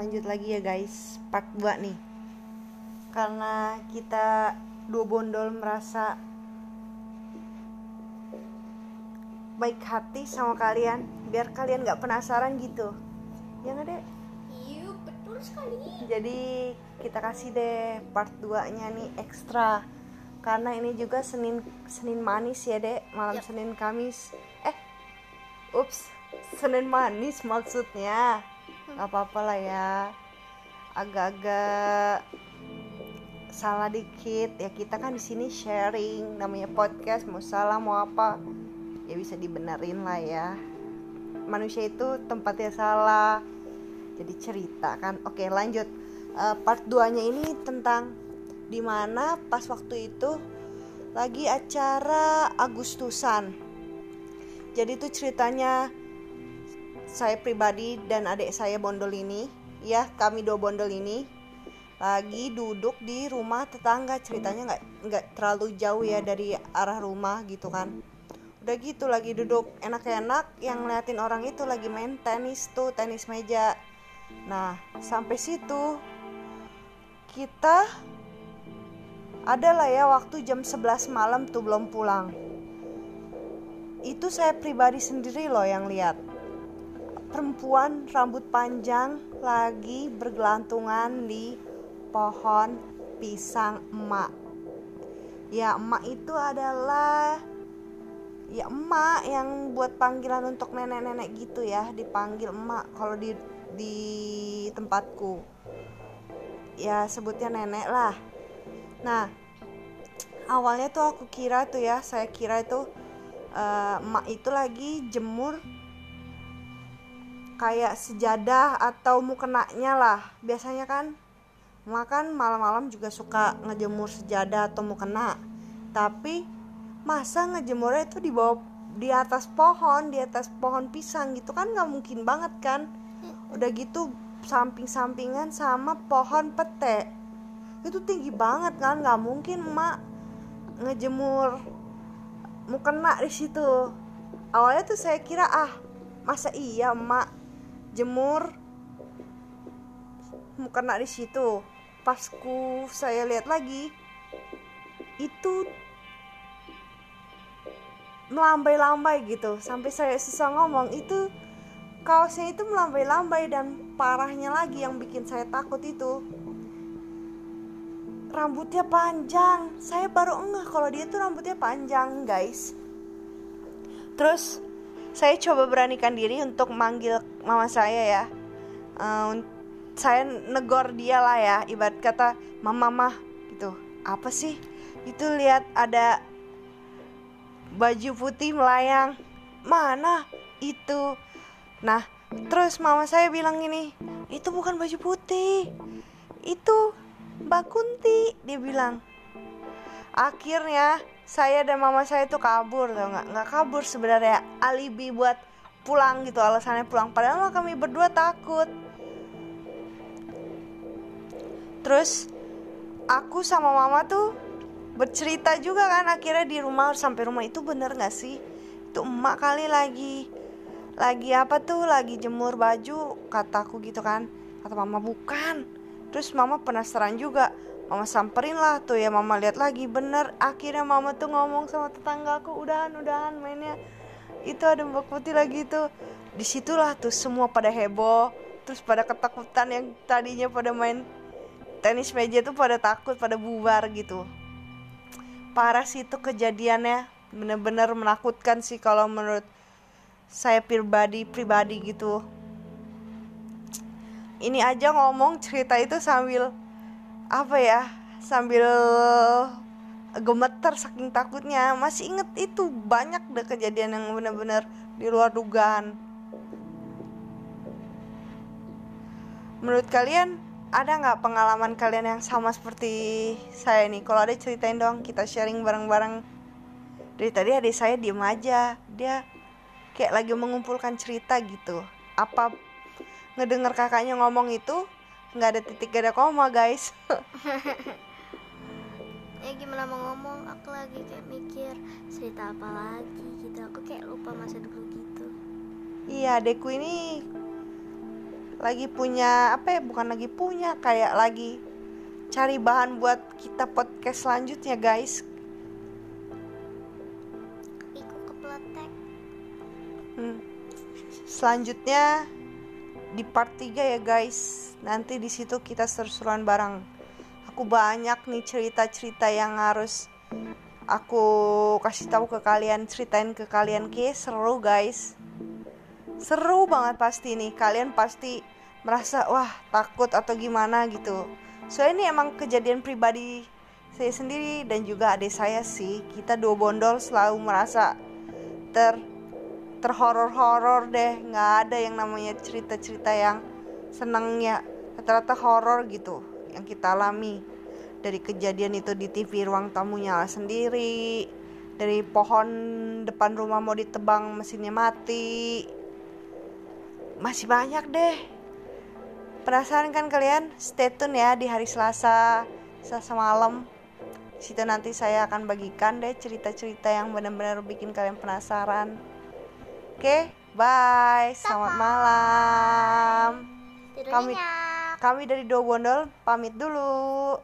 lanjut lagi ya guys. Part 2 nih. Karena kita dua bondol merasa baik hati sama kalian biar kalian nggak penasaran gitu. Ya nggak deh Iya betul sekali. jadi kita kasih deh part 2 nya nih ekstra. Karena ini juga Senin Senin manis ya dek? Malam Yap. Senin Kamis. Eh ups. Senin manis maksudnya nggak apa-apa lah ya. Agak-agak salah dikit. Ya kita kan di sini sharing. Namanya podcast mau salah mau apa. Ya bisa dibenerin lah ya. Manusia itu tempatnya salah. Jadi cerita kan. Oke lanjut. Eh, part 2 nya ini tentang di mana pas waktu itu lagi acara Agustusan. Jadi itu ceritanya saya pribadi dan adik saya bondol ini ya kami dua bondol ini lagi duduk di rumah tetangga. Ceritanya nggak nggak terlalu jauh ya dari arah rumah gitu kan. Udah gitu lagi duduk enak-enak yang ngeliatin orang itu lagi main tenis tuh tenis meja. Nah sampai situ kita ada lah ya waktu jam 11 malam tuh belum pulang. Itu saya pribadi sendiri loh yang lihat perempuan rambut panjang lagi bergelantungan di pohon pisang emak. Ya emak itu adalah ya emak yang buat panggilan untuk nenek-nenek gitu ya. Dipanggil emak kalau di di tempatku. Ya sebutnya nenek lah. Nah awalnya tuh aku kira tuh ya saya kira itu eh, emak itu lagi jemur kayak sejadah atau mukenanya lah. Biasanya kan makan malam-malam juga suka ngejemur sejadah atau mukena. Tapi masa ngejemurnya itu di bawah di atas pohon di atas pohon pisang gitu kan nggak mungkin banget kan? Udah gitu samping-sampingan sama pohon pete. Itu tinggi banget kan nggak mungkin emak ngejemur mukena di situ. Awalnya tuh saya kira ah masa iya emak jemur. Mukena di situ pas ku saya lihat lagi itu melambai-lambai gitu. Sampai saya susah ngomong itu kaosnya itu melambai-lambai dan parahnya lagi yang bikin saya takut itu. Rambutnya panjang. Saya baru ngeh kalau dia tuh rambutnya panjang guys. Terus saya coba beranikan diri untuk manggil mama saya ya. Eh, saya negor dia lah ya ibarat kata mama mah gitu. Apa sih? Itu lihat ada baju putih melayang. Mana itu? Nah terus mama saya bilang gini itu bukan baju putih itu Mbak Kunti dia bilang akhirnya saya dan mama saya itu kabur tau nggak? Nggak kabur sebenarnya. Alibi buat pulang gitu alasannya pulang. Padahal kami berdua takut. Terus aku sama mama tuh bercerita juga kan akhirnya di rumah sampai rumah. Itu bener nggak sih? Itu emak kali lagi lagi apa tuh? Lagi jemur baju kataku gitu kan. Kata mama bukan. Terus mama penasaran juga mama samperin lah tuh ya mama lihat lagi bener. Akhirnya mama tuh ngomong sama tetanggaku udahan udahan mainnya. Itu ada mbak putih lagi tuh. Di situlah tuh semua pada heboh terus pada ketakutan yang tadinya pada main tenis meja tuh pada takut pada bubar gitu. Parah sih itu kejadiannya. Bener-bener menakutkan sih kalau menurut saya pribadi pribadi gitu. Ini aja ngomong cerita itu sambil apa ya sambil gemeter saking takutnya masih inget itu banyak deh kejadian yang bener-bener di luar dugaan. Menurut kalian ada nggak pengalaman kalian yang sama seperti saya nih? Kalau ada ceritain dong kita sharing bareng-bareng. Dari tadi adik saya diem aja dia kayak lagi mengumpulkan cerita gitu. Apa ngedenger kakaknya ngomong itu nggak ada titik gak ada koma guys. Ya gimana mau ngomong? Aku lagi kayak mikir cerita apa lagi gitu. Aku kayak lupa masa dulu gitu. Iya adekku ini lagi punya apa ya bukan lagi punya kayak lagi cari bahan buat kita podcast selanjutnya guys. Iku kepletek. Hmm. Selanjutnya di part 3 ya guys. Nanti di situ kita seru-seruan bareng. Aku banyak nih cerita-cerita yang harus aku kasih tahu ke kalian, ceritain ke kalian ke seru guys. Seru banget pasti nih. Kalian pasti merasa wah takut atau gimana gitu. Soalnya ini emang kejadian pribadi saya sendiri dan juga adik saya sih. Kita dua bondol selalu merasa ter terhoror-horor deh. Nggak ada yang namanya cerita-cerita yang senangnya rata-rata horor gitu yang kita alami. Dari kejadian itu di TV ruang tamu nyala sendiri. Dari pohon depan rumah mau ditebang mesinnya mati. Masih banyak deh. Penasaran kan kalian? Stay tune ya di hari Selasa Selasa malam. Situ nanti saya akan bagikan deh cerita-cerita yang benar-benar bikin kalian penasaran Oke, bye. Selamat malam. Kami-. Kami dari Dua Bondol pamit dulu.